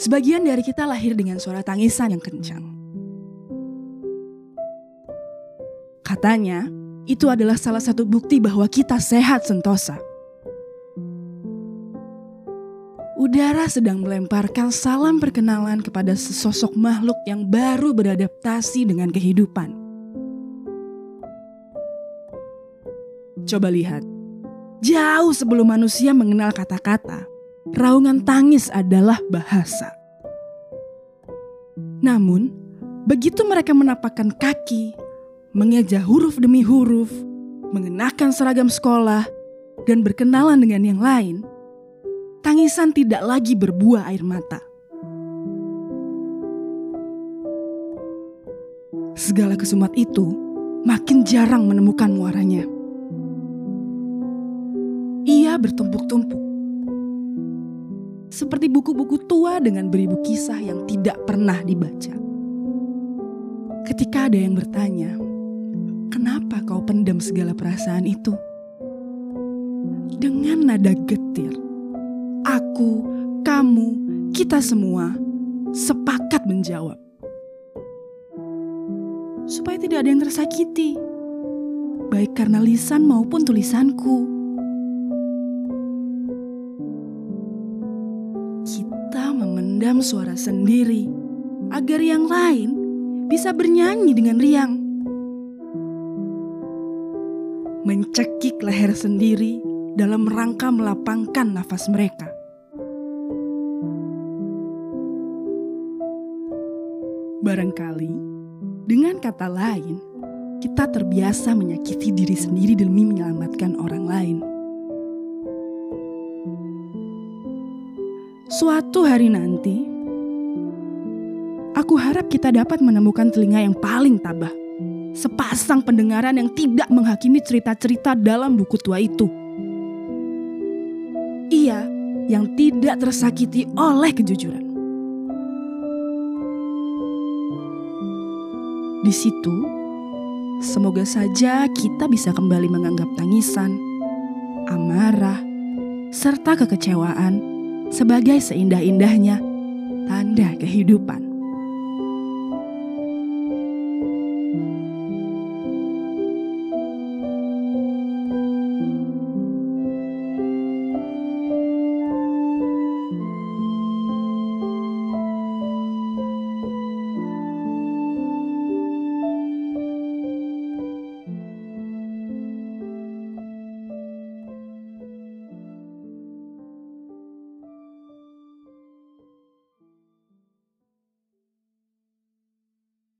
Sebagian dari kita lahir dengan suara tangisan yang kencang. Katanya, itu adalah salah satu bukti bahwa kita sehat sentosa. Udara sedang melemparkan salam perkenalan kepada sesosok makhluk yang baru beradaptasi dengan kehidupan. Coba lihat, jauh sebelum manusia mengenal kata-kata, raungan tangis adalah bahasa. Namun, begitu mereka menapakkan kaki, mengeja huruf demi huruf, mengenakan seragam sekolah, dan berkenalan dengan yang lain, tangisan tidak lagi berbuah air mata. Segala kesumat itu makin jarang menemukan muaranya. Ia bertumpuk-tumpuk. Seperti buku-buku tua dengan beribu kisah yang tidak pernah dibaca. Ketika ada yang bertanya, "Kenapa kau pendam segala perasaan itu?" Dengan nada getir, aku, kamu, kita semua sepakat menjawab. Supaya tidak ada yang tersakiti, baik karena lisan maupun tulisanku. Kita memendam suara sendiri agar yang lain bisa bernyanyi dengan riang. Mencekik leher sendiri dalam rangka melapangkan nafas mereka. Barangkali, dengan kata lain, kita terbiasa menyakiti diri sendiri demi menyelamatkan orang lain. Suatu hari nanti, aku harap kita dapat menemukan telinga yang paling tabah. Sepasang pendengaran yang tidak menghakimi cerita-cerita dalam buku tua itu ia yang tidak tersakiti oleh kejujuran. Di situ, semoga saja kita bisa kembali menganggap tangisan, amarah, serta kekecewaan sebagai seindah-indahnya tanda kehidupan.